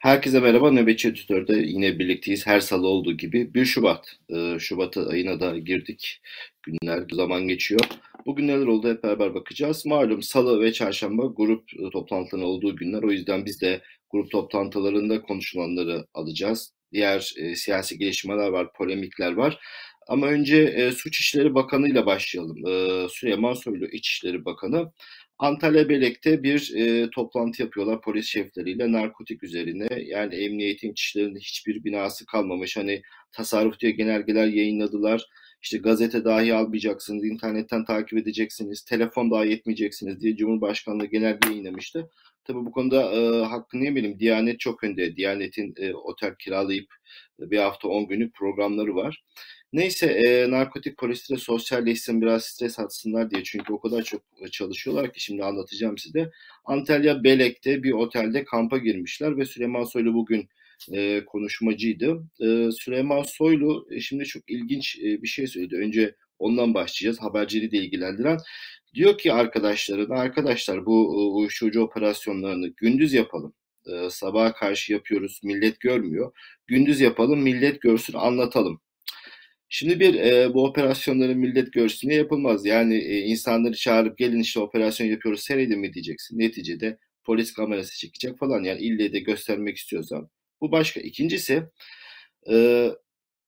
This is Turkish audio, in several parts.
Herkese merhaba. Nöbetçi Editör'de yine birlikteyiz. Her salı olduğu gibi 1 Şubat. E, Şubat ayına da girdik. Günler zaman geçiyor. Bugün neler oldu hep beraber bakacağız. Malum salı ve çarşamba grup e, toplantılarının olduğu günler. O yüzden biz de grup toplantılarında konuşulanları alacağız. Diğer e, siyasi gelişmeler var, polemikler var. Ama önce e, Suç İşleri Bakanı ile başlayalım. E, Süleyman Soylu İçişleri Bakanı Antalya Belek'te bir e, toplantı yapıyorlar polis şefleriyle narkotik üzerine. Yani emniyetin kişilerinde hiçbir binası kalmamış. Hani tasarruf diye genelgeler yayınladılar. İşte gazete dahi almayacaksınız, internetten takip edeceksiniz, telefon dahi etmeyeceksiniz diye Cumhurbaşkanlığı genelge yayınlamıştı. Tabii bu konuda e, hakkını yemeyelim. Diyanet çok önde. Diyanet'in e, otel kiralayıp bir hafta 10 günlük programları var. Neyse e, narkotik polisleri sosyalleşsin biraz stres atsınlar diye çünkü o kadar çok çalışıyorlar ki şimdi anlatacağım size. Antalya Belek'te bir otelde kampa girmişler ve Süleyman Soylu bugün e, konuşmacıydı. E, Süleyman Soylu e, şimdi çok ilginç e, bir şey söyledi. Önce ondan başlayacağız haberciliği de ilgilendiren. Diyor ki arkadaşlarına arkadaşlar bu e, uyuşturucu operasyonlarını gündüz yapalım. E, sabaha karşı yapıyoruz millet görmüyor. Gündüz yapalım millet görsün anlatalım. Şimdi bir e, bu operasyonların millet görsün yapılmaz. Yani e, insanları çağırıp gelin işte operasyon yapıyoruz seyredin mi diyeceksin. Neticede polis kamerası çekecek falan. Yani ille de göstermek istiyorsan. Bu başka. İkincisi e,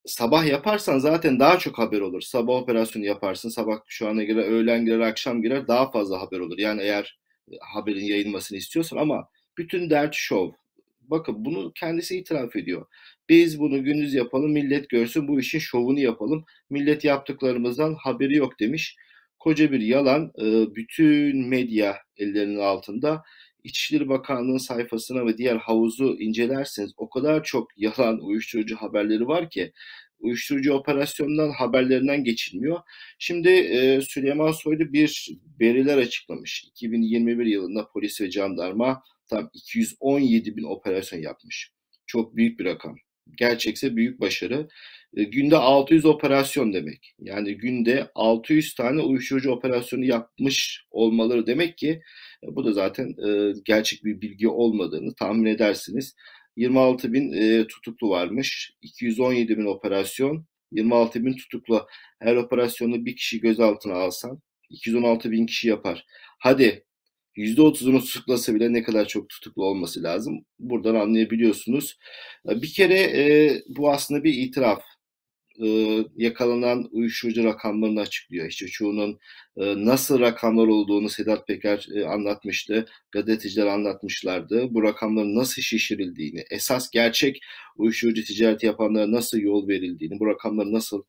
sabah yaparsan zaten daha çok haber olur. Sabah operasyonu yaparsın. Sabah şu ana girer, öğlen girer, akşam girer daha fazla haber olur. Yani eğer e, haberin yayılmasını istiyorsan ama bütün dert şov. Bakın bunu kendisi itiraf ediyor. Biz bunu gündüz yapalım, millet görsün, bu işin şovunu yapalım. Millet yaptıklarımızdan haberi yok demiş. Koca bir yalan. Bütün medya ellerinin altında. İçişleri Bakanlığı'nın sayfasına ve diğer havuzu incelerseniz o kadar çok yalan uyuşturucu haberleri var ki uyuşturucu operasyondan haberlerinden geçilmiyor. Şimdi e, Süleyman Soylu bir veriler açıklamış. 2021 yılında polis ve jandarma tam 217 bin operasyon yapmış. Çok büyük bir rakam gerçekse büyük başarı. E, günde 600 operasyon demek. Yani günde 600 tane uyuşturucu operasyonu yapmış olmaları demek ki e, bu da zaten e, gerçek bir bilgi olmadığını tahmin edersiniz. 26 bin tutuklu varmış. 217 bin operasyon. 26 bin tutuklu. Her operasyonu bir kişi gözaltına alsan 216 bin kişi yapar. Hadi %30'unu tutuklasa bile ne kadar çok tutuklu olması lazım. Buradan anlayabiliyorsunuz. Ee, bir kere e, bu aslında bir itiraf. E, yakalanan uyuşturucu rakamlarını açıklıyor. İşte çoğunun e, nasıl rakamlar olduğunu Sedat Peker e, anlatmıştı. Gazeteciler anlatmışlardı. Bu rakamların nasıl şişirildiğini, esas gerçek uyuşturucu ticareti yapanlara nasıl yol verildiğini, bu rakamların nasıl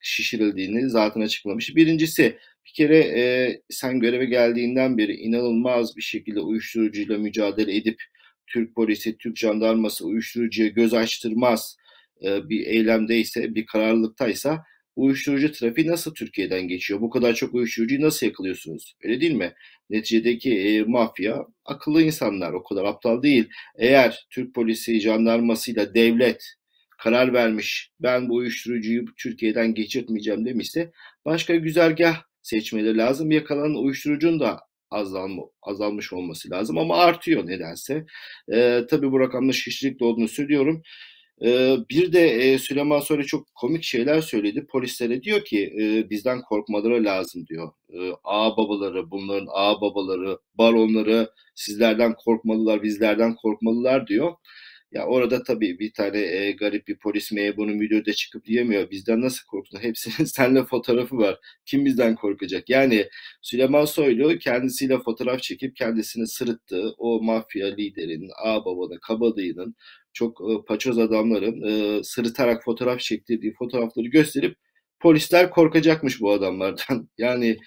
şişirildiğini zaten açıklamış. Birincisi bir kere e, sen göreve geldiğinden beri inanılmaz bir şekilde uyuşturucuyla mücadele edip Türk polisi, Türk jandarması uyuşturucuya göz açtırmaz e, bir eylemdeyse, bir kararlılıktaysa uyuşturucu trafiği nasıl Türkiye'den geçiyor? Bu kadar çok uyuşturucuyu nasıl yakalıyorsunuz? Öyle değil mi? Neticedeki e, mafya akıllı insanlar, o kadar aptal değil. Eğer Türk polisi, jandarmasıyla devlet karar vermiş, ben bu uyuşturucuyu Türkiye'den geçirtmeyeceğim demişse başka güzergah seçmeleri lazım. Yakalanan uyuşturucunun da azalma, azalmış olması lazım ama artıyor nedense. E, tabii bu rakamda şişlikli olduğunu söylüyorum. E, bir de e, Süleyman Soylu çok komik şeyler söyledi. Polislere diyor ki e, bizden korkmaları lazım diyor. E, ağ babaları, bunların ağ babaları, baronları sizlerden korkmalılar, bizlerden korkmalılar diyor. Ya orada tabii bir tane e, garip bir polis memuru videoda çıkıp diyemiyor. Bizden nasıl korktun? Hepsinin seninle fotoğrafı var. Kim bizden korkacak? Yani Süleyman Soylu kendisiyle fotoğraf çekip kendisini sırıttığı o mafya liderinin, ağababanın, kabadayının, çok e, paçoz adamların e, sırıtarak fotoğraf çektirdiği fotoğrafları gösterip polisler korkacakmış bu adamlardan. Yani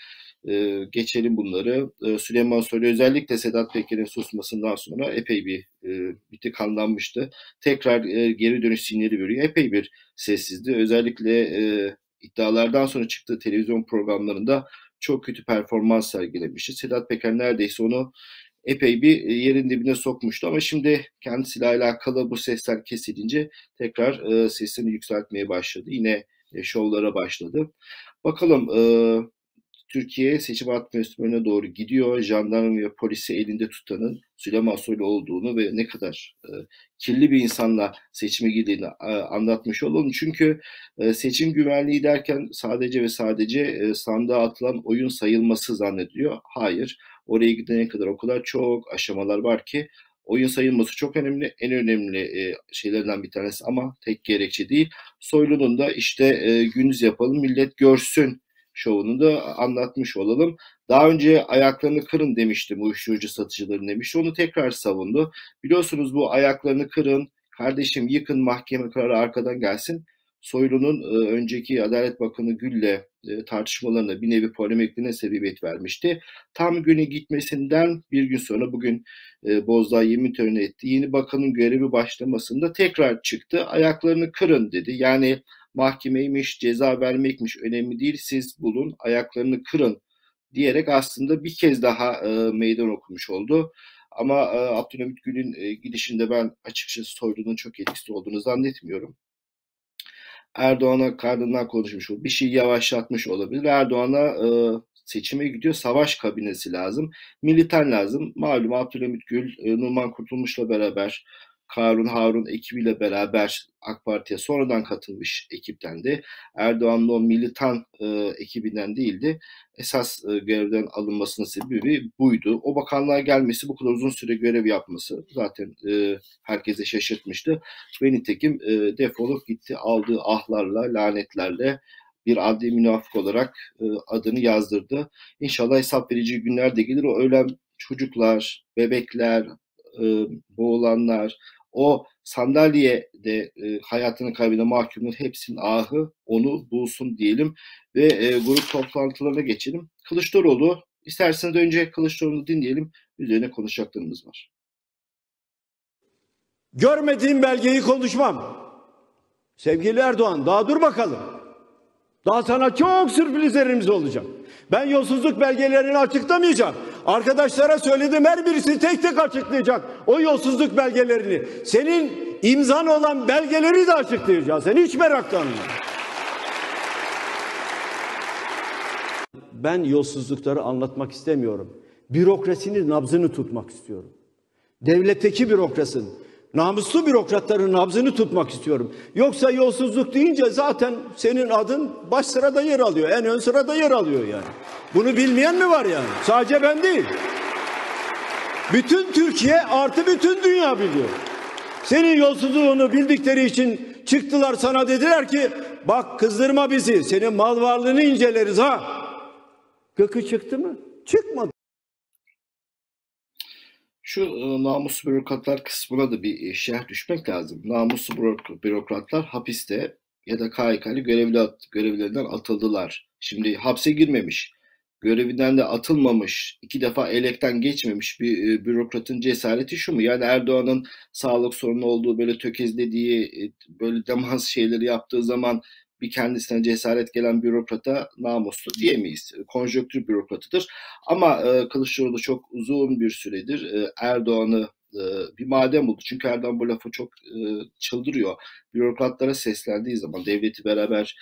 e, geçelim bunları. E, Süleyman Soylu özellikle Sedat Peker'in susmasından sonra epey bir e, bir tıkanlanmıştı. Tekrar e, geri dönüş sinyali veriyor. Epey bir sessizdi. Özellikle e, iddialardan sonra çıktığı televizyon programlarında çok kötü performans sergilemişti. Sedat Peker neredeyse onu epey bir yerin dibine sokmuştu ama şimdi kendisiyle alakalı bu sesler kesilince tekrar e, sesini yükseltmeye başladı. Yine e, şovlara başladı. Bakalım e, Türkiye seçim atmosferine doğru gidiyor. Jandarma ve polisi elinde tutanın Süleyman Soylu olduğunu ve ne kadar e, kirli bir insanla seçime girdiğini e, anlatmış olalım. Çünkü e, seçim güvenliği derken sadece ve sadece e, sandığa atılan oyun sayılması zannediliyor. Hayır. Oraya gidene kadar o kadar çok aşamalar var ki oyun sayılması çok önemli. En önemli e, şeylerden bir tanesi ama tek gerekçe değil. Soylu'nun da işte e, gündüz yapalım millet görsün şovunu da anlatmış olalım. Daha önce ayaklarını kırın demişti bu uyuşturucu satıcıların demişti. Onu tekrar savundu. Biliyorsunuz bu ayaklarını kırın, kardeşim yıkın mahkeme kararı arkadan gelsin. Soylu'nun e, önceki Adalet Bakanı Gül'le e, tartışmalarına bir nevi polemikliğine sebebiyet vermişti. Tam günü gitmesinden bir gün sonra bugün e, Bozdağ yemin töreni etti. Yeni bakanın görevi başlamasında tekrar çıktı. Ayaklarını kırın dedi. Yani mahkemeymiş, ceza vermekmiş önemli değil. Siz bulun, ayaklarını kırın diyerek aslında bir kez daha e, meydan okumuş oldu. Ama e, Abdülhamit Gül'ün e, gidişinde ben açıkçası Soylu'nun çok etkisi olduğunu zannetmiyorum. Erdoğan'a karnından konuşmuş oldu. Bir şey yavaşlatmış olabilir. Erdoğan'a e, seçime gidiyor. Savaş kabinesi lazım. Militan lazım. Malum Abdülhamit Gül, e, Numan Kurtulmuş'la beraber Karun Harun ekibiyle beraber AK Parti'ye sonradan katılmış ekipten de Erdoğan'ın o militan e, ekibinden değildi. Esas e, görevden alınmasının sebebi buydu. O bakanlığa gelmesi, bu kadar uzun süre görev yapması zaten e, herkese şaşırtmıştı. Ve nitekim e, defolup gitti aldığı ahlarla, lanetlerle bir adli münafık olarak e, adını yazdırdı. İnşallah hesap verici günler de gelir. O ölen çocuklar, bebekler, e, boğulanlar, o sandalyede e, hayatını kaybeden mahkumların hepsinin ahı onu bulsun diyelim ve e, grup toplantılarına geçelim. Kılıçdaroğlu isterseniz önce Kılıçdaroğlu'nu dinleyelim. Üzerine konuşacaklarımız var. Görmediğim belgeyi konuşmam. Sevgili Erdoğan daha dur bakalım. Daha sana çok sürprizlerimiz olacak. Ben yolsuzluk belgelerini açıklamayacağım. Arkadaşlara söyledim her birisi tek tek açıklayacak o yolsuzluk belgelerini. Senin imzan olan belgeleri de açıklayacağız. Sen hiç meraklanma. Ben yolsuzlukları anlatmak istemiyorum. Bürokrasinin nabzını tutmak istiyorum. Devletteki bürokrasinin, namuslu bürokratların nabzını tutmak istiyorum. Yoksa yolsuzluk deyince zaten senin adın baş sırada yer alıyor. En ön sırada yer alıyor yani. Bunu bilmeyen mi var yani? Sadece ben değil. Bütün Türkiye artı bütün dünya biliyor. Senin yolsuzluğunu bildikleri için çıktılar sana dediler ki bak kızdırma bizi senin mal varlığını inceleriz ha. Gıkı çıktı mı? Çıkmadı. Şu e, namuslu bürokratlar kısmına da bir e, şerh düşmek lazım. Namuslu bürokratlar hapiste ya da KHK'li görevli, görevlerinden atıldılar. Şimdi hapse girmemiş, görevinden de atılmamış, iki defa elekten geçmemiş bir e, bürokratın cesareti şu mu? Yani Erdoğan'ın sağlık sorunu olduğu böyle tökezlediği, böyle demans şeyleri yaptığı zaman bir kendisine cesaret gelen bürokrata namuslu diyemeyiz. Konjöktür bürokratıdır. Ama e, Kılıçdaroğlu çok uzun bir süredir e, Erdoğan'ı e, bir madem buldu. Çünkü Erdoğan bu lafı çok e, çıldırıyor. Bürokratlara seslendiği zaman devleti beraber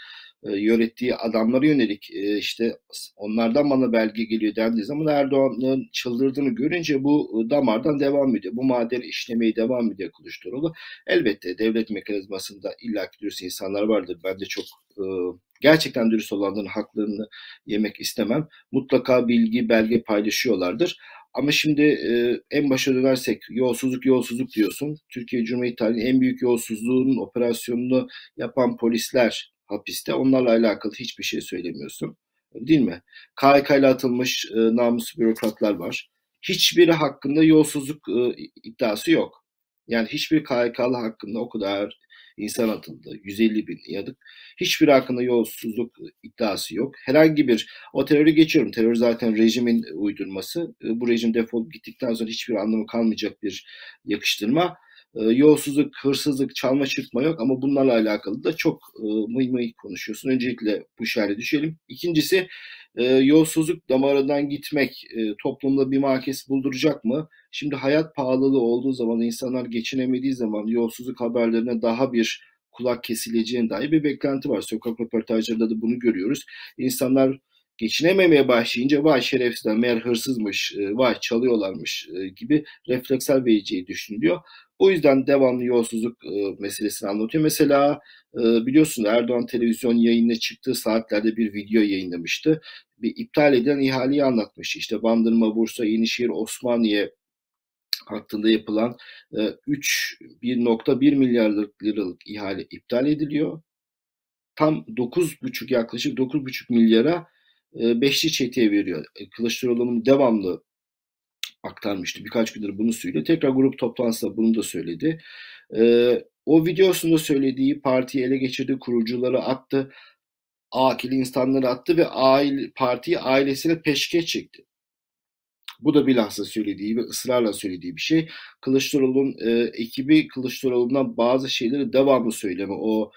e, yönettiği adamlara yönelik e, işte onlardan bana belge geliyor dendiği zaman Erdoğan'ın çıldırdığını görünce bu e, damardan devam ediyor. Bu madeni işlemeye devam ediyor Kılıçdaroğlu. Elbette devlet mekanizmasında illaki dürüst insanlar vardır. Ben de çok gerçekten dürüst olanların haklarını yemek istemem. Mutlaka bilgi, belge paylaşıyorlardır. Ama şimdi en başa dönersek yolsuzluk yolsuzluk diyorsun. Türkiye Cumhuriyeti tarihinin en büyük yolsuzluğunun operasyonunu yapan polisler hapiste. Onlarla alakalı hiçbir şey söylemiyorsun. Değil mi? KHK ile atılmış e, namuslu bürokratlar var. Hiçbiri hakkında yolsuzluk e, iddiası yok. Yani hiçbir KHK'lı hakkında o kadar insan atıldı. 150 bin yadık. Hiçbir hakkında yolsuzluk iddiası yok. Herhangi bir, o terörü geçiyorum. Terör zaten rejimin uydurması. E, bu rejim defol gittikten sonra hiçbir anlamı kalmayacak bir yakıştırma. E, yolsuzluk, hırsızlık, çalma çırpma yok ama bunlarla alakalı da çok e, mıy mıy konuşuyorsun. Öncelikle bu şerhe düşelim. İkincisi e, yolsuzluk damarından gitmek e, toplumda bir markes bulduracak mı? Şimdi hayat pahalılığı olduğu zaman, insanlar geçinemediği zaman yolsuzluk haberlerine daha bir kulak kesileceğine dair bir beklenti var. Sokak röportajlarında da bunu görüyoruz. İnsanlar geçinememeye başlayınca vay şerefsizler meğer hırsızmış, e, vay çalıyorlarmış gibi refleksel vereceği düşünülüyor. O yüzden devamlı yolsuzluk e, meselesini anlatıyor. Mesela e, biliyorsun Erdoğan televizyon yayınına çıktığı saatlerde bir video yayınlamıştı. Bir iptal edilen ihaleyi anlatmış. İşte Bandırma, Bursa, Yenişehir, Osmaniye hattında yapılan e, 3 1.1 milyar liralık ihale iptal ediliyor. Tam 9,5 yaklaşık 9,5 milyara e, beşli çeteye veriyor. E, Kılıçdaroğlu'nun devamlı aktarmıştı. Birkaç gündür bunu söylüyor. Tekrar grup toplantısında bunu da söyledi. E, o videosunda söylediği partiyi ele geçirdi, kurucuları attı, akil insanları attı ve aile, partiyi ailesine peşkeş çekti. Bu da bilhassa söylediği ve ısrarla söylediği bir şey. Kılıçdaroğlu'nun e, ekibi Kılıçdaroğlu'ndan bazı şeyleri devamlı söyleme. O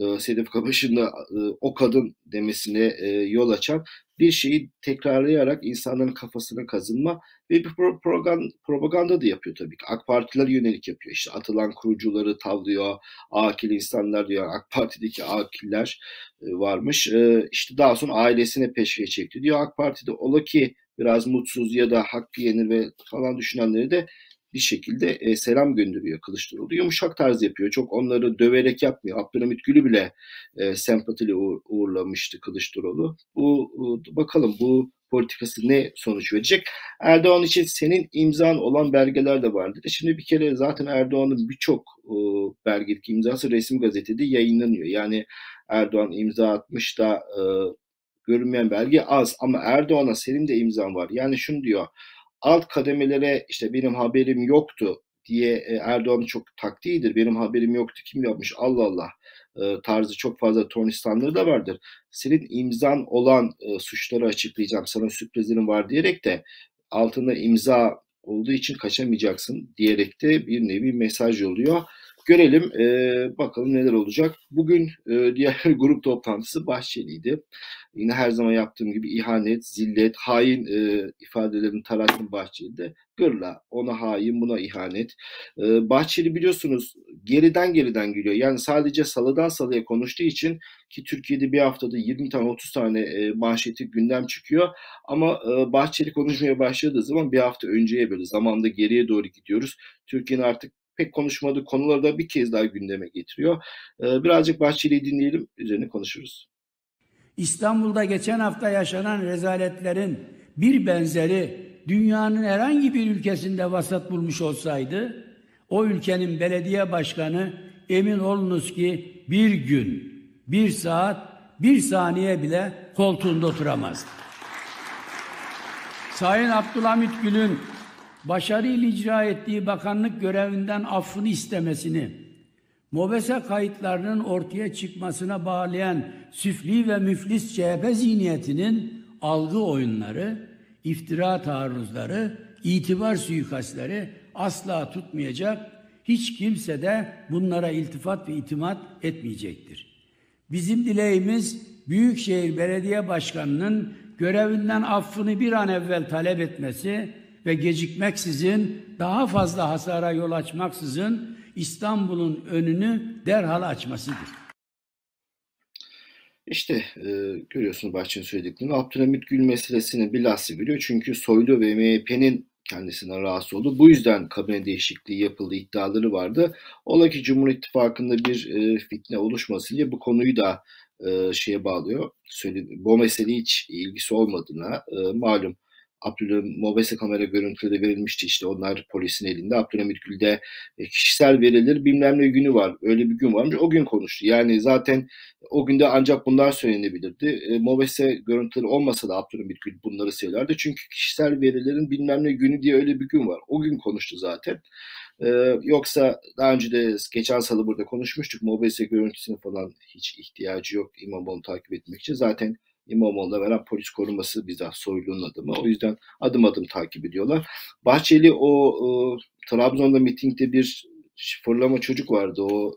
e, Sedef Kabaş'ın da e, o kadın demesine e, yol açan bir şeyi tekrarlayarak insanların kafasına kazınma ve bir propaganda, propaganda da yapıyor tabii ki. AK Partiler yönelik yapıyor. İşte atılan kurucuları tavlıyor, akil insanlar diyor. AK Parti'deki akiller varmış. İşte daha sonra ailesine peşke çekti diyor. AK Parti'de ola ki biraz mutsuz ya da hakkı yenir ve falan düşünenleri de bir şekilde e, selam gönderiyor Kılıçdaroğlu. Yumuşak tarz yapıyor. Çok onları döverek yapmıyor. Abdülhamit Gül'ü bile e, sempatiyle uğur, uğurlamıştı Kılıçdaroğlu. Bu e, bakalım bu politikası ne sonuç verecek? Erdoğan için senin imzan olan belgeler de vardı. Şimdi bir kere zaten Erdoğan'ın birçok e, belgelik imzası resmi gazetede yayınlanıyor. Yani Erdoğan imza atmış da e, görünmeyen belge az ama Erdoğan'a senin de imzan var. Yani şunu diyor alt kademelere işte benim haberim yoktu diye e, Erdoğan'ın çok taktiğidir. Benim haberim yoktu kim yapmış Allah Allah e, tarzı çok fazla tornistanları da vardır. Senin imzan olan e, suçları açıklayacağım sana sürprizlerim var diyerek de altında imza olduğu için kaçamayacaksın diyerek de bir nevi mesaj oluyor. Görelim e, bakalım neler olacak. Bugün e, diğer grup toplantısı Bahçeli'ydi. Yine her zaman yaptığım gibi ihanet, zillet, hain e, ifadelerini tarattım Bahçeli'de. Gırla, ona hain, buna ihanet. E, Bahçeli biliyorsunuz geriden geriden geliyor. Yani sadece salıdan salıya konuştuğu için ki Türkiye'de bir haftada 20 tane 30 tane e, manşeti gündem çıkıyor. Ama e, Bahçeli konuşmaya başladığı zaman bir hafta önceye böyle zamanda geriye doğru gidiyoruz. Türkiye'nin artık pek konuşmadığı konuları da bir kez daha gündeme getiriyor. Ee, birazcık Bahçeli'yi dinleyelim, üzerine konuşuruz. İstanbul'da geçen hafta yaşanan rezaletlerin bir benzeri dünyanın herhangi bir ülkesinde vasat bulmuş olsaydı, o ülkenin belediye başkanı emin olunuz ki bir gün, bir saat, bir saniye bile koltuğunda oturamazdı. Sayın Abdülhamit Gül'ün başarıyla icra ettiği bakanlık görevinden affını istemesini, MOBESE kayıtlarının ortaya çıkmasına bağlayan süfli ve müflis CHP zihniyetinin algı oyunları, iftira taarruzları, itibar suikastleri asla tutmayacak, hiç kimse de bunlara iltifat ve itimat etmeyecektir. Bizim dileğimiz Büyükşehir Belediye Başkanı'nın görevinden affını bir an evvel talep etmesi ve gecikmeksizin daha fazla hasara yol açmaksızın İstanbul'un önünü derhal açmasıdır. İşte e, görüyorsunuz Bahçe'nin söylediklerini. Abdülhamit Gül meselesini bilhassa görüyor. Çünkü Soylu ve MHP'nin kendisinden rahatsız oldu. Bu yüzden kabine değişikliği yapıldı iddiaları vardı. Ola ki Cumhur İttifakı'nda bir e, fitne oluşmasın diye bu konuyu da e, şeye bağlıyor. Söyle, bu mesele hiç ilgisi olmadığına e, malum Abdülhamit Mobese kamera görüntüleri verilmişti işte onlar polisin elinde. Abdülhamit Gül'de e, kişisel verilir bilmem ne günü var. Öyle bir gün varmış. O gün konuştu. Yani zaten o günde ancak bunlar söylenebilirdi. E, Mobese görüntüleri olmasa da Abdülhamit Gül bunları söylerdi. Çünkü kişisel verilerin bilmem ne günü diye öyle bir gün var. O gün konuştu zaten. Ee, yoksa daha önce de geçen salı burada konuşmuştuk. Mobese görüntüsüne falan hiç ihtiyacı yok İmamoğlu takip etmek için. Zaten İmamoğlu'na veren polis koruması bizzat Soylu'nun adımı. O yüzden adım adım takip ediyorlar. Bahçeli o, o Trabzon'da mitingde bir fırlama çocuk vardı. O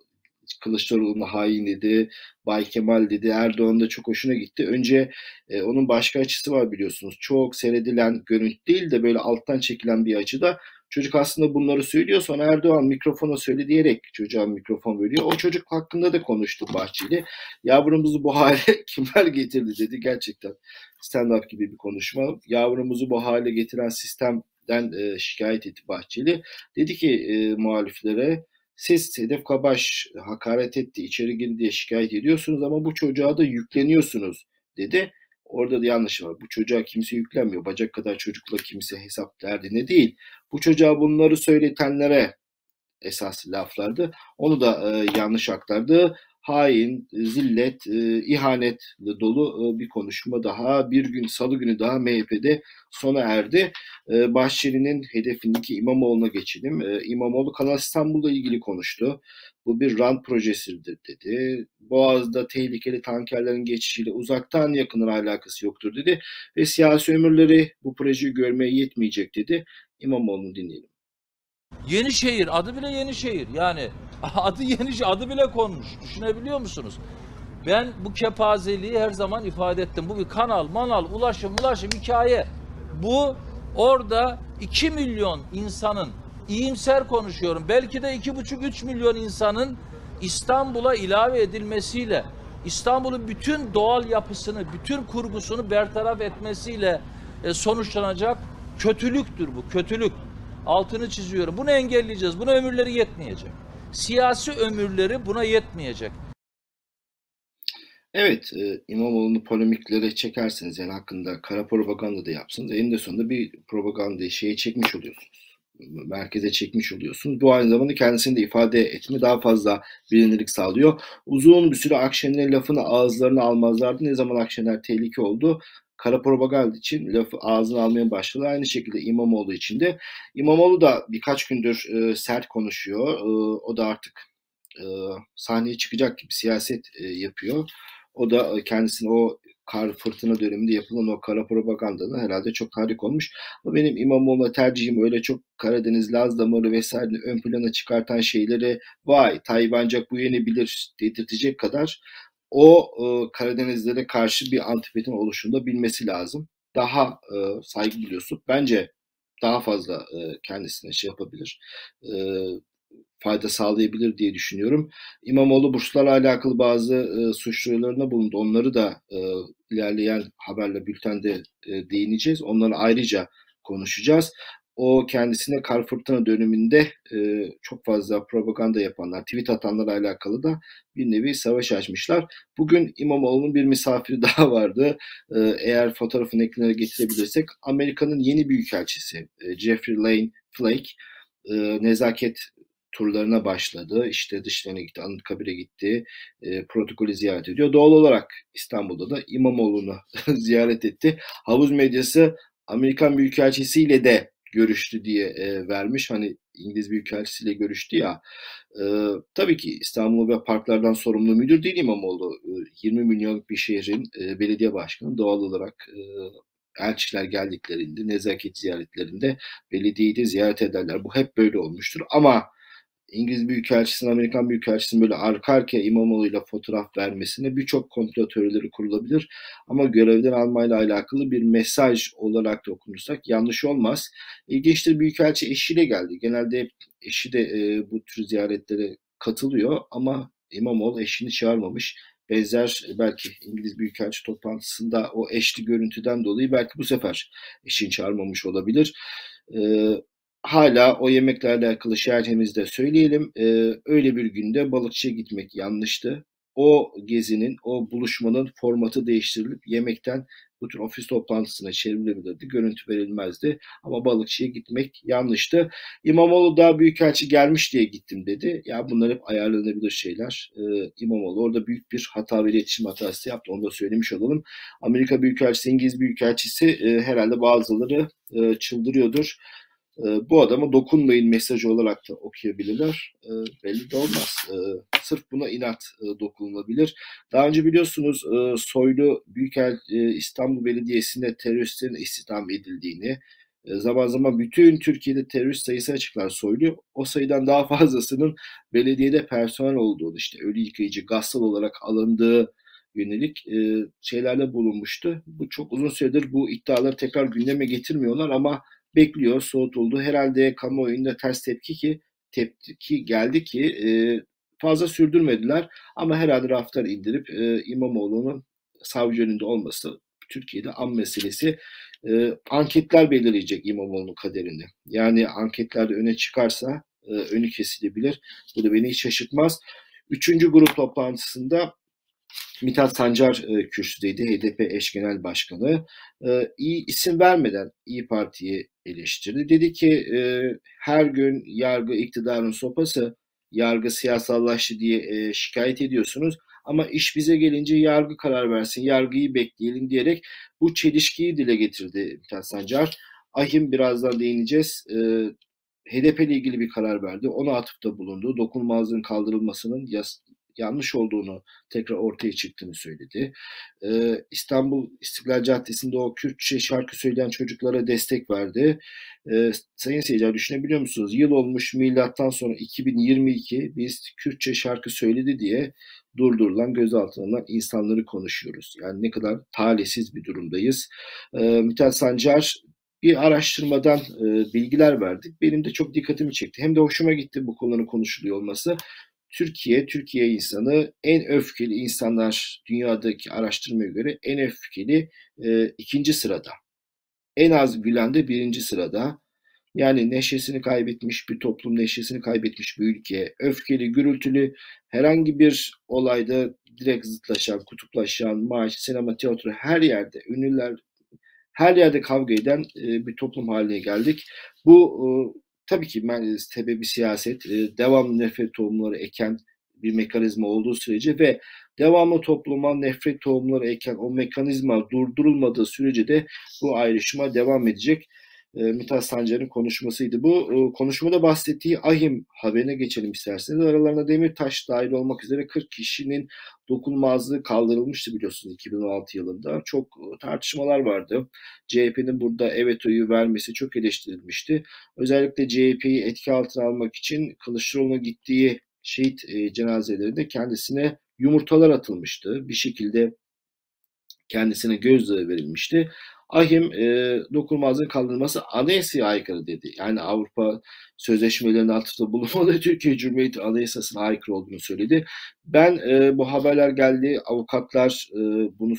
Kılıçdaroğlu'na hain dedi, Bay Kemal dedi, Erdoğan da çok hoşuna gitti. Önce e, onun başka açısı var biliyorsunuz. Çok seyredilen görüntü değil de böyle alttan çekilen bir açıda Çocuk aslında bunları söylüyor. Sonra Erdoğan mikrofona söyle diyerek çocuğa mikrofon veriyor. O çocuk hakkında da konuştu Bahçeli. Yavrumuzu bu hale kimler getirdi dedi. Gerçekten stand-up gibi bir konuşma. Yavrumuzu bu hale getiren sistemden e, şikayet etti Bahçeli. Dedi ki e, muhaliflere siz Sedef Kabaş hakaret etti, içeri girdi diye şikayet ediyorsunuz ama bu çocuğa da yükleniyorsunuz dedi. Orada da yanlış var. Bu çocuğa kimse yüklenmiyor. Bacak kadar çocukla kimse hesap derdine değil. Bu çocuğa bunları söyletenlere esas laflardı. Onu da e, yanlış aktardı. Hain, zillet, e, ihanetle dolu e, bir konuşma daha. Bir gün salı günü daha MHP'de sona erdi. E, Bahçeli'nin hedefindeki İmamoğlu'na geçelim. E, İmamoğlu Kanal İstanbul'la ilgili konuştu. Bu bir rant projesidir dedi. Boğaz'da tehlikeli tankerlerin geçişiyle uzaktan yakının alakası yoktur dedi. Ve siyasi ömürleri bu projeyi görmeye yetmeyecek dedi. İmamoğlu'nu dinleyelim. Yenişehir adı bile Yenişehir yani adı Yeniş adı bile konmuş düşünebiliyor musunuz? Ben bu kepazeliği her zaman ifade ettim. Bu bir kanal, manal, ulaşım, ulaşım hikaye. Bu orada 2 milyon insanın iyimser konuşuyorum. Belki de 2,5-3 milyon insanın İstanbul'a ilave edilmesiyle İstanbul'un bütün doğal yapısını, bütün kurgusunu bertaraf etmesiyle e, sonuçlanacak kötülüktür bu, kötülük. Altını çiziyorum. Bunu engelleyeceğiz. Buna ömürleri yetmeyecek. Siyasi ömürleri buna yetmeyecek. Evet, e, İmamoğlu'nu polemiklere çekerseniz yani hakkında kara propaganda da yapsınız. Eninde sonunda bir propaganda şeyi çekmiş oluyorsunuz. Merkeze çekmiş oluyorsunuz. Bu aynı zamanda kendisini de ifade etme daha fazla bilinirlik sağlıyor. Uzun bir süre Akşener'in lafını ağızlarına almazlardı. Ne zaman Akşener tehlike oldu? Kara propaganda için lafı ağzına almaya başladı. Aynı şekilde İmamoğlu için de. İmamoğlu da birkaç gündür e, sert konuşuyor. E, o da artık e, sahneye çıkacak gibi siyaset e, yapıyor. O da kendisini o kar fırtına döneminde yapılan o kara propagandanın herhalde çok tahrik olmuş. Ama benim İmamoğlu'na tercihim öyle çok Karadeniz, Laz damarı vesaire ön plana çıkartan şeyleri vay Tayyip ancak bu yenebilir dedirtecek kadar o e, Karadenizlere karşı bir antipatin oluşunda bilmesi lazım. Daha e, saygı biliyorsun. Bence daha fazla e, kendisine şey yapabilir. E, fayda sağlayabilir diye düşünüyorum. İmamoğlu burslarla alakalı bazı e, suç duyurularında bulundu. Onları da e, ilerleyen haberle bültende e, değineceğiz. Onları ayrıca konuşacağız o kendisine kar fırtına döneminde e, çok fazla propaganda yapanlar, tweet atanlarla alakalı da bir nevi savaş açmışlar. Bugün İmamoğlu'nun bir misafiri daha vardı. E, eğer fotoğrafını ekrana getirebilirsek Amerika'nın yeni büyükelçisi e, Jeffrey Lane Flake e, nezaket turlarına başladı. İşte dışlarına gitti, Anıtkabir'e gitti, e, protokolü ziyaret ediyor. Doğal olarak İstanbul'da da İmamoğlu'nu ziyaret etti. Havuz medyası Amerikan Büyükelçisiyle de görüştü diye e, vermiş. Hani İngiliz Büyükelçisiyle görüştü ya. E, tabii ki İstanbul ve parklardan sorumlu müdür değil İmamoğlu. E, 20 milyonluk bir şehrin e, belediye başkanı doğal olarak e, elçiler geldiklerinde, nezaket ziyaretlerinde belediyeyi de ziyaret ederler. Bu hep böyle olmuştur. Ama İngiliz Büyükelçisi'nin, Amerikan Büyükelçisi'nin böyle arka arkaya İmamoğlu'yla fotoğraf vermesine birçok komplo teorileri kurulabilir. Ama görevden almayla alakalı bir mesaj olarak da okunursak yanlış olmaz. İlginçtir Büyükelçi eşiyle geldi. Genelde eşi de e, bu tür ziyaretlere katılıyor ama İmamoğlu eşini çağırmamış. Benzer belki İngiliz Büyükelçi toplantısında o eşli görüntüden dolayı belki bu sefer eşini çağırmamış olabilir. Ee, hala o yemekle alakalı şerhimizde söyleyelim. E, öyle bir günde balıkçıya gitmek yanlıştı. O gezinin, o buluşmanın formatı değiştirilip yemekten bu tür ofis toplantısına çevrilebilirdi. Görüntü verilmezdi. Ama balıkçıya gitmek yanlıştı. İmamoğlu daha büyükelçi gelmiş diye gittim dedi. Ya bunlar hep ayarlanabilir şeyler. Ee, İmamoğlu orada büyük bir hata ve iletişim hatası yaptı. Onu da söylemiş olalım. Amerika Büyükelçisi, İngiliz Büyükelçisi e, herhalde bazıları e, çıldırıyordur. E, bu adama dokunmayın mesajı olarak da okuyabilirler. E, belli de olmaz. E, sırf buna inat e, dokunulabilir. Daha önce biliyorsunuz e, Soylu Büyükel e, İstanbul Belediyesi'nde teröristlerin istihdam edildiğini, E, zaman zaman bütün Türkiye'de terörist sayısı açıklar Soylu. O sayıdan daha fazlasının belediyede personel olduğunu işte ölü yıkayıcı, gassal olarak alındığı yönelik e, şeylerle bulunmuştu. Bu çok uzun süredir bu iddiaları tekrar gündeme getirmiyorlar ama bekliyor, soğutuldu. Herhalde kamuoyunda ters tepki ki tepki geldi ki e, fazla sürdürmediler ama herhalde raftar indirip e, İmamoğlu'nun savcı önünde olması Türkiye'de an meselesi e, anketler belirleyecek İmamoğlu'nun kaderini. Yani anketlerde öne çıkarsa e, önü kesilebilir. Bu da beni hiç şaşırtmaz. Üçüncü grup toplantısında Mithat Sancar e, kürsüdeydi. HDP eş genel başkanı. E, iyi isim vermeden İyi Parti'yi eleştirdi. Dedi ki e, her gün yargı iktidarın sopası, yargı siyasallaştı diye e, şikayet ediyorsunuz. Ama iş bize gelince yargı karar versin, yargıyı bekleyelim diyerek bu çelişkiyi dile getirdi Mithat Sancar. Ahim birazdan değineceğiz. E, HDP ile ilgili bir karar verdi. Ona atıfta bulundu. Dokunulmazlığın kaldırılmasının yas yanlış olduğunu tekrar ortaya çıktığını söyledi. Ee, İstanbul İstiklal Caddesi'nde o Kürtçe şarkı söyleyen çocuklara destek verdi. Ee, sayın seyirciler düşünebiliyor musunuz? Yıl olmuş milattan sonra 2022 biz Kürtçe şarkı söyledi diye durdurulan, gözaltına insanları konuşuyoruz. Yani ne kadar talihsiz bir durumdayız. Ee, Mithat Sancar bir araştırmadan e, bilgiler verdik. Benim de çok dikkatimi çekti. Hem de hoşuma gitti bu konunun konuşuluyor olması. Türkiye, Türkiye insanı en öfkeli insanlar dünyadaki araştırmaya göre en öfkeli e, ikinci sırada. En az gülen de birinci sırada. Yani neşesini kaybetmiş bir toplum, neşesini kaybetmiş bir ülke, öfkeli, gürültülü herhangi bir olayda direkt zıtlaşan, kutuplaşan, maaş, sinema, tiyatro her yerde ünlüler her yerde kavga eden e, bir toplum haline geldik. Bu e, tabii ki sebebi siyaset, e, devamlı nefret tohumları eken bir mekanizma olduğu sürece ve devamlı topluma nefret tohumları eken o mekanizma durdurulmadığı sürece de bu ayrışma devam edecek e, Mithat Sancar'ın konuşmasıydı. Bu e, konuşmada bahsettiği Ahim haberine geçelim isterseniz. Aralarında Demirtaş dahil olmak üzere 40 kişinin dokunmazlığı kaldırılmıştı biliyorsunuz 2016 yılında. Çok e, tartışmalar vardı. CHP'nin burada evet oyu vermesi çok eleştirilmişti. Özellikle CHP'yi etki altına almak için Kılıçdaroğlu'na gittiği şehit e, cenazelerinde kendisine yumurtalar atılmıştı. Bir şekilde kendisine gözdağı verilmişti. Ahim e, dokunulmazlığın kaldırılması anayasaya aykırı dedi. Yani Avrupa sözleşmelerine atıfta bulunmadı. Türkiye Cumhuriyeti Anayasası'na aykırı olduğunu söyledi. Ben e, bu haberler geldi. Avukatlar e, bunu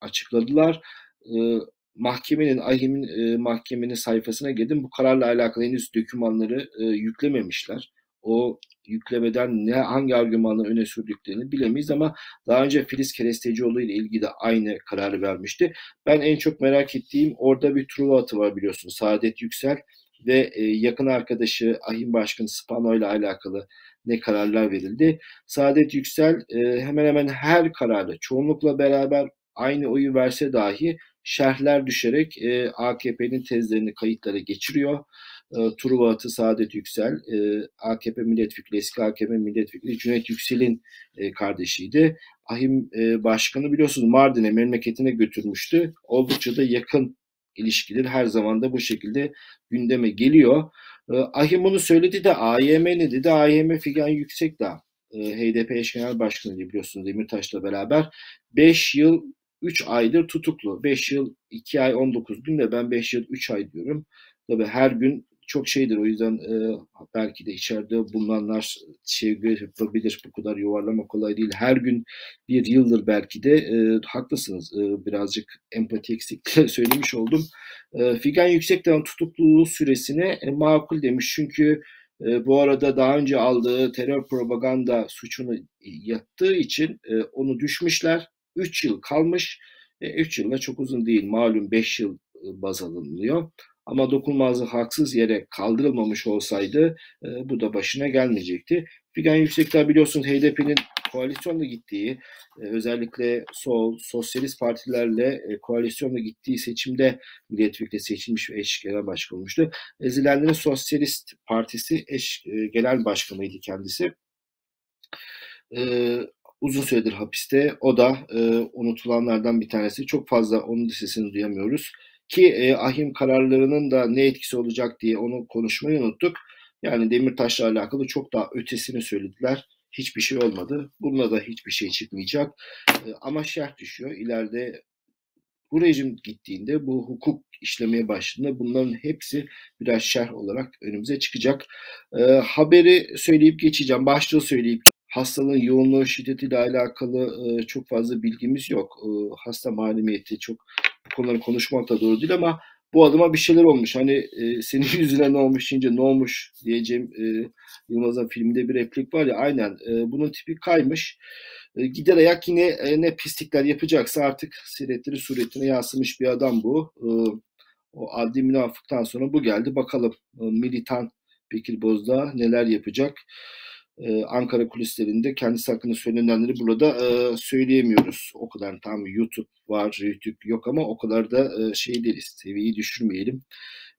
açıkladılar. E, mahkemenin, Ahim'in e, mahkemenin sayfasına girdim. Bu kararla alakalı henüz dokümanları e, yüklememişler. O yüklemeden ne hangi argümanla öne sürdüklerini bilemeyiz ama daha önce Filiz Kerestecioğlu ile ilgili de aynı kararı vermişti. Ben en çok merak ettiğim orada bir Truva atı var biliyorsunuz. Saadet Yüksel ve e, yakın arkadaşı Ahim Başkanı Spano ile alakalı ne kararlar verildi. Saadet Yüksel e, hemen hemen her kararda çoğunlukla beraber aynı oyu verse dahi şerhler düşerek e, AKP'nin tezlerini kayıtlara geçiriyor e, Truva Atı Saadet Yüksel, e, AKP milletvekili, eski AKP milletvekili Cüneyt Yüksel'in e, kardeşiydi. Ahim e, Başkanı biliyorsunuz Mardin'e, memleketine götürmüştü. Oldukça da yakın ilişkiler her zaman da bu şekilde gündeme geliyor. E, Ahim bunu söyledi de AYM ne dedi? AYM Figen Yüksek de e, HDP eş genel başkanı biliyorsunuz Demirtaş'la beraber 5 yıl 3 aydır tutuklu. 5 yıl 2 ay 19 gün de ben 5 yıl 3 ay diyorum. Tabii her gün çok şeydir. O yüzden e, belki de içeride bulunanlar şey yapabilir. Bu kadar yuvarlama kolay değil. Her gün bir yıldır belki de e, haklısınız. E, birazcık empati eksikliği söylemiş oldum. E, Figen Yüksekdağ'ın tutukluluğu süresine e, makul demiş. Çünkü e, bu arada daha önce aldığı terör propaganda suçunu yattığı için e, onu düşmüşler. 3 yıl kalmış. 3 e, yılda çok uzun değil. Malum 5 yıl e, baz alınıyor. Ama dokunmazlık haksız yere kaldırılmamış olsaydı e, bu da başına gelmeyecekti. Figen Yüksekdağ biliyorsunuz HDP'nin koalisyonla gittiği, e, özellikle sol, sosyalist partilerle e, koalisyonla gittiği seçimde milletvekili seçilmiş ve eş genel başkan olmuştu. Ezilenlerin Sosyalist Partisi eş e, genel başkanıydı kendisi. E, uzun süredir hapiste. O da e, unutulanlardan bir tanesi. Çok fazla onun sesini duyamıyoruz Ki e, ahim kararlarının da ne etkisi olacak diye onu konuşmayı unuttuk. Yani Demirtaş'la alakalı çok daha ötesini söylediler. Hiçbir şey olmadı. Bununla da hiçbir şey çıkmayacak. E, ama şerh düşüyor. İleride bu rejim gittiğinde, bu hukuk işlemeye başladığında bunların hepsi biraz şerh olarak önümüze çıkacak. E, haberi söyleyip geçeceğim. Başlığı söyleyip hastalığın yoğunluğu şiddetiyle alakalı çok fazla bilgimiz yok. Hasta mahremiyeti çok bu konuları konuşmak da doğru değil ama bu adıma bir şeyler olmuş. Hani e, senin yüzüne ne olmuş deyince ne olmuş diyeceğim e, Yılmaz'ın filminde bir replik var ya aynen e, bunun tipi kaymış. E, gider ayak yine e, ne pislikler yapacaksa artık siretleri suretine yansımış bir adam bu. E, o adli münafıktan sonra bu geldi. Bakalım e, militan Bekir Bozdağ neler yapacak. Ee, Ankara kulislerinde kendisi hakkında söylenenleri burada e, söyleyemiyoruz. O kadar tam YouTube var, YouTube yok ama o kadar da e, şey değiliz, seviyeyi düşürmeyelim.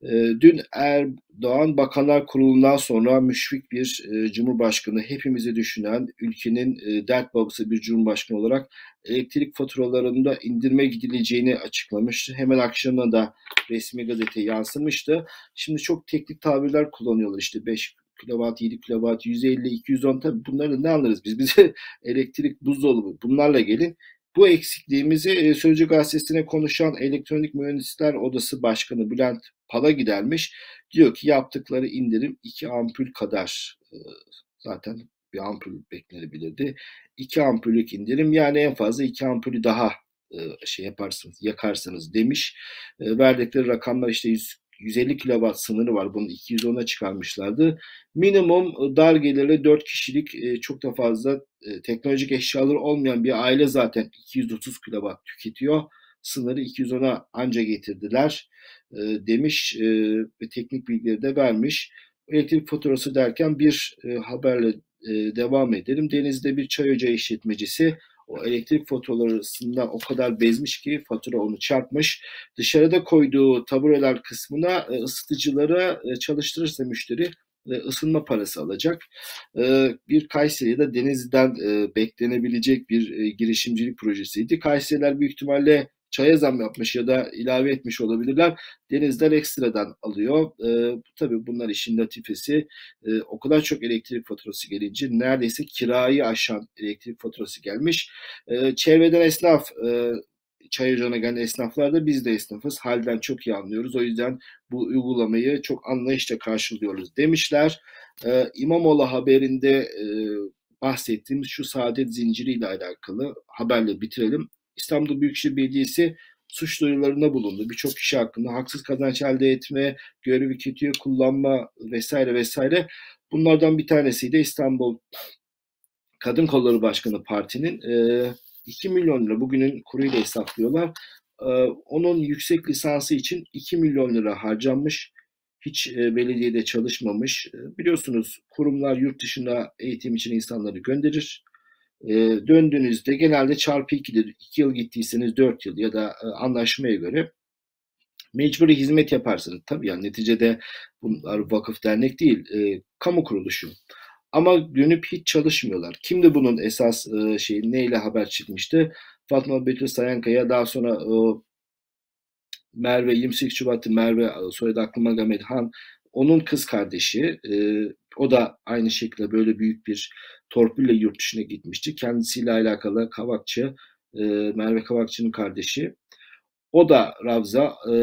E, dün Erdoğan Bakanlar Kurulu'ndan sonra müşfik bir e, Cumhurbaşkanı, hepimizi düşünen, ülkenin e, dert babası bir Cumhurbaşkanı olarak elektrik faturalarında indirme gidileceğini açıklamıştı. Hemen akşamına da resmi gazete yansımıştı. Şimdi çok teknik tabirler kullanıyorlar işte 5 kilowatt, 7 kilowatt, 150, 210 tabii bunları ne anlarız biz? Bize elektrik buzdolabı bunlarla gelin. Bu eksikliğimizi e, Sözcü Gazetesi'ne konuşan Elektronik Mühendisler Odası Başkanı Bülent Pala gidermiş. Diyor ki yaptıkları indirim 2 ampul kadar e, zaten bir ampul beklenebilirdi. 2 ampulük indirim yani en fazla 2 ampulü daha e, şey yaparsınız, yakarsınız demiş. Verdikleri rakamlar işte 100 150 kW sınırı var. Bunu 210'a çıkarmışlardı. Minimum dar gelirli 4 kişilik e, çok da fazla e, teknolojik eşyaları olmayan bir aile zaten 230 kW tüketiyor. Sınırı 210'a anca getirdiler e, demiş ve teknik bilgileri de vermiş. Elektrik faturası derken bir haberle devam edelim. Deniz'de bir çay ocağı işletmecisi o elektrik faturalarından o kadar bezmiş ki fatura onu çarpmış. Dışarıda koyduğu tabureler kısmına e, ısıtıcılara e, çalıştırırsa müşteri e, ısınma parası alacak. Bir Kayseri'de Denizli'den beklenebilecek bir girişimcilik projesiydi. Kayseriler büyük ihtimalle çaya zam yapmış ya da ilave etmiş olabilirler. Denizler ekstradan alıyor. E, tabii bunlar işin latifesi. E, o kadar çok elektrik faturası gelince neredeyse kirayı aşan elektrik faturası gelmiş. E, çevreden esnaf e, çay ocağına gelen esnaflar da biz de esnafız. Halden çok iyi anlıyoruz. O yüzden bu uygulamayı çok anlayışla karşılıyoruz demişler. Ee, İmamoğlu haberinde e, bahsettiğimiz şu saadet zinciriyle alakalı haberle bitirelim. İstanbul Büyükşehir Belediyesi suç duyurularında bulundu. Birçok kişi hakkında haksız kazanç elde etme, görevi kötüye kullanma vesaire vesaire. Bunlardan bir tanesi de İstanbul Kadın Kolları Başkanı Parti'nin e, 2 milyon lira bugünün kuruyla hesaplıyorlar. E, onun yüksek lisansı için 2 milyon lira harcanmış. Hiç e, belediyede çalışmamış. E, biliyorsunuz kurumlar yurt dışına eğitim için insanları gönderir e, döndüğünüzde genelde çarpı 2'dir. 2 yıl gittiyseniz 4 yıl ya da e, anlaşmaya göre mecburi hizmet yaparsınız. Tabii yani neticede bunlar vakıf dernek değil, e, kamu kuruluşu. Ama dönüp hiç çalışmıyorlar. Kimdi bunun esas e, şeyi neyle haber çıkmıştı? Fatma Betül Sayankaya daha sonra e, Merve 28 Şubat'ı Merve soyadı aklıma gelmedi. Han onun kız kardeşi e, o da aynı şekilde böyle büyük bir torpille yurt dışına gitmişti. Kendisiyle alakalı Kavakçı, e, Merve Kavakçı'nın kardeşi. O da Ravza. E,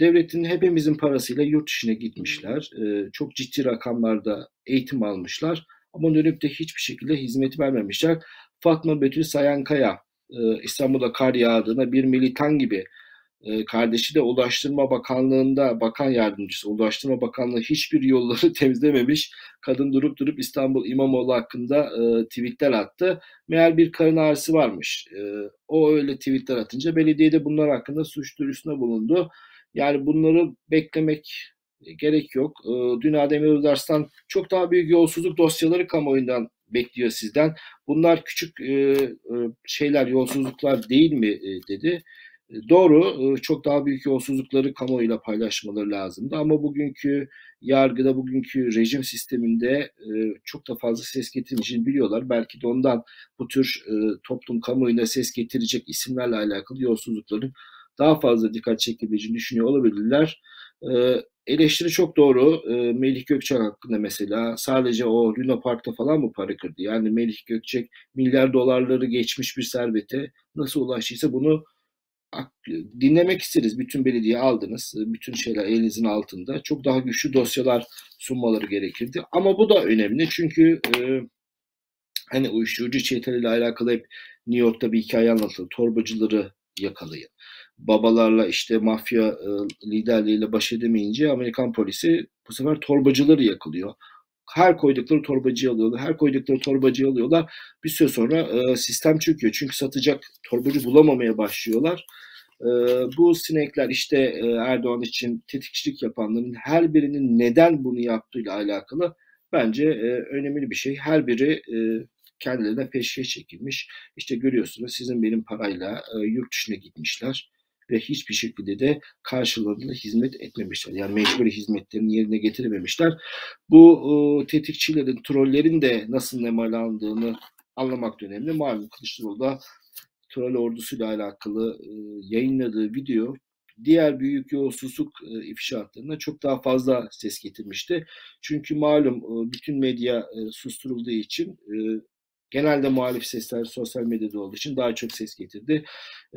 devletin hepimizin parasıyla yurt dışına gitmişler. E, çok ciddi rakamlarda eğitim almışlar. Ama dönüp de hiçbir şekilde hizmet vermemişler. Fatma Betül Sayankaya e, İstanbul'da kar yağdığına bir militan gibi kardeşi de Ulaştırma Bakanlığı'nda bakan yardımcısı. Ulaştırma Bakanlığı hiçbir yolları temizlememiş. Kadın durup durup İstanbul İmamoğlu hakkında e, tweetler attı. Meğer bir karın ağrısı varmış. E, o öyle tweetler atınca belediye de bunlar hakkında suç duyurusunda bulundu. Yani bunları beklemek gerek yok. E, dün Adem Yıldars'tan çok daha büyük yolsuzluk dosyaları kamuoyundan bekliyor sizden. Bunlar küçük e, e şeyler, yolsuzluklar değil mi e, dedi. Doğru, e, çok daha büyük yolsuzlukları kamuoyuyla paylaşmaları lazımdı ama bugünkü yargıda, bugünkü rejim sisteminde e, çok da fazla ses getirmeyeceğini biliyorlar. Belki de ondan bu tür e, toplum kamuoyuna ses getirecek isimlerle alakalı yolsuzlukların daha fazla dikkat çekebileceğini düşünüyor olabilirler. E, eleştiri çok doğru. E, Melih Gökçek hakkında mesela sadece o Luna Park'ta falan mı para kırdı? Yani Melih Gökçek milyar dolarları geçmiş bir servete nasıl ulaştıysa bunu dinlemek isteriz. Bütün belediye aldınız. Bütün şeyler elinizin altında. Çok daha güçlü dosyalar sunmaları gerekirdi. Ama bu da önemli çünkü e, hani uyuşturucu çeteleriyle alakalı hep New York'ta bir hikaye anlatıldı. Torbacıları yakalayın. Babalarla işte mafya e, liderleriyle baş edemeyince Amerikan polisi bu sefer torbacıları yakalıyor. Her koydukları torbacıyı alıyorlar. Her koydukları torbacıyı alıyorlar. Bir süre sonra e, sistem çöküyor. Çünkü satacak torbacı bulamamaya başlıyorlar. E, bu sinekler işte e, Erdoğan için tetikçilik yapanların her birinin neden bunu yaptığıyla alakalı bence e, önemli bir şey. Her biri e, kendilerine peşkeş çekilmiş. İşte görüyorsunuz sizin benim parayla e, yurt dışına gitmişler ve hiçbir şekilde de karşılığında hizmet etmemişler. Yani mecburi hizmetlerini yerine getirememişler. Bu e, tetikçilerin, trollerin de nasıl nemalandığını anlamak önemli. Malum Kılıçdaroğlu da troll ordusuyla alakalı e, yayınladığı video diğer büyük yolsuzluk e, ifşaatlarına çok daha fazla ses getirmişti. Çünkü malum e, bütün medya e, susturulduğu için e, Genelde muhalif sesler sosyal medyada olduğu için daha çok ses getirdi.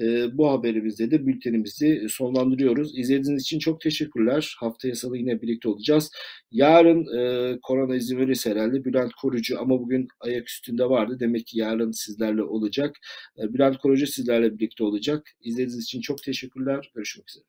E, bu haberimizde de bültenimizi sonlandırıyoruz. İzlediğiniz için çok teşekkürler. Haftaya salı yine birlikte olacağız. Yarın e, korona izin verirse herhalde Bülent Korucu ama bugün ayak üstünde vardı. Demek ki yarın sizlerle olacak. E, Bülent Korucu sizlerle birlikte olacak. İzlediğiniz için çok teşekkürler. Görüşmek üzere.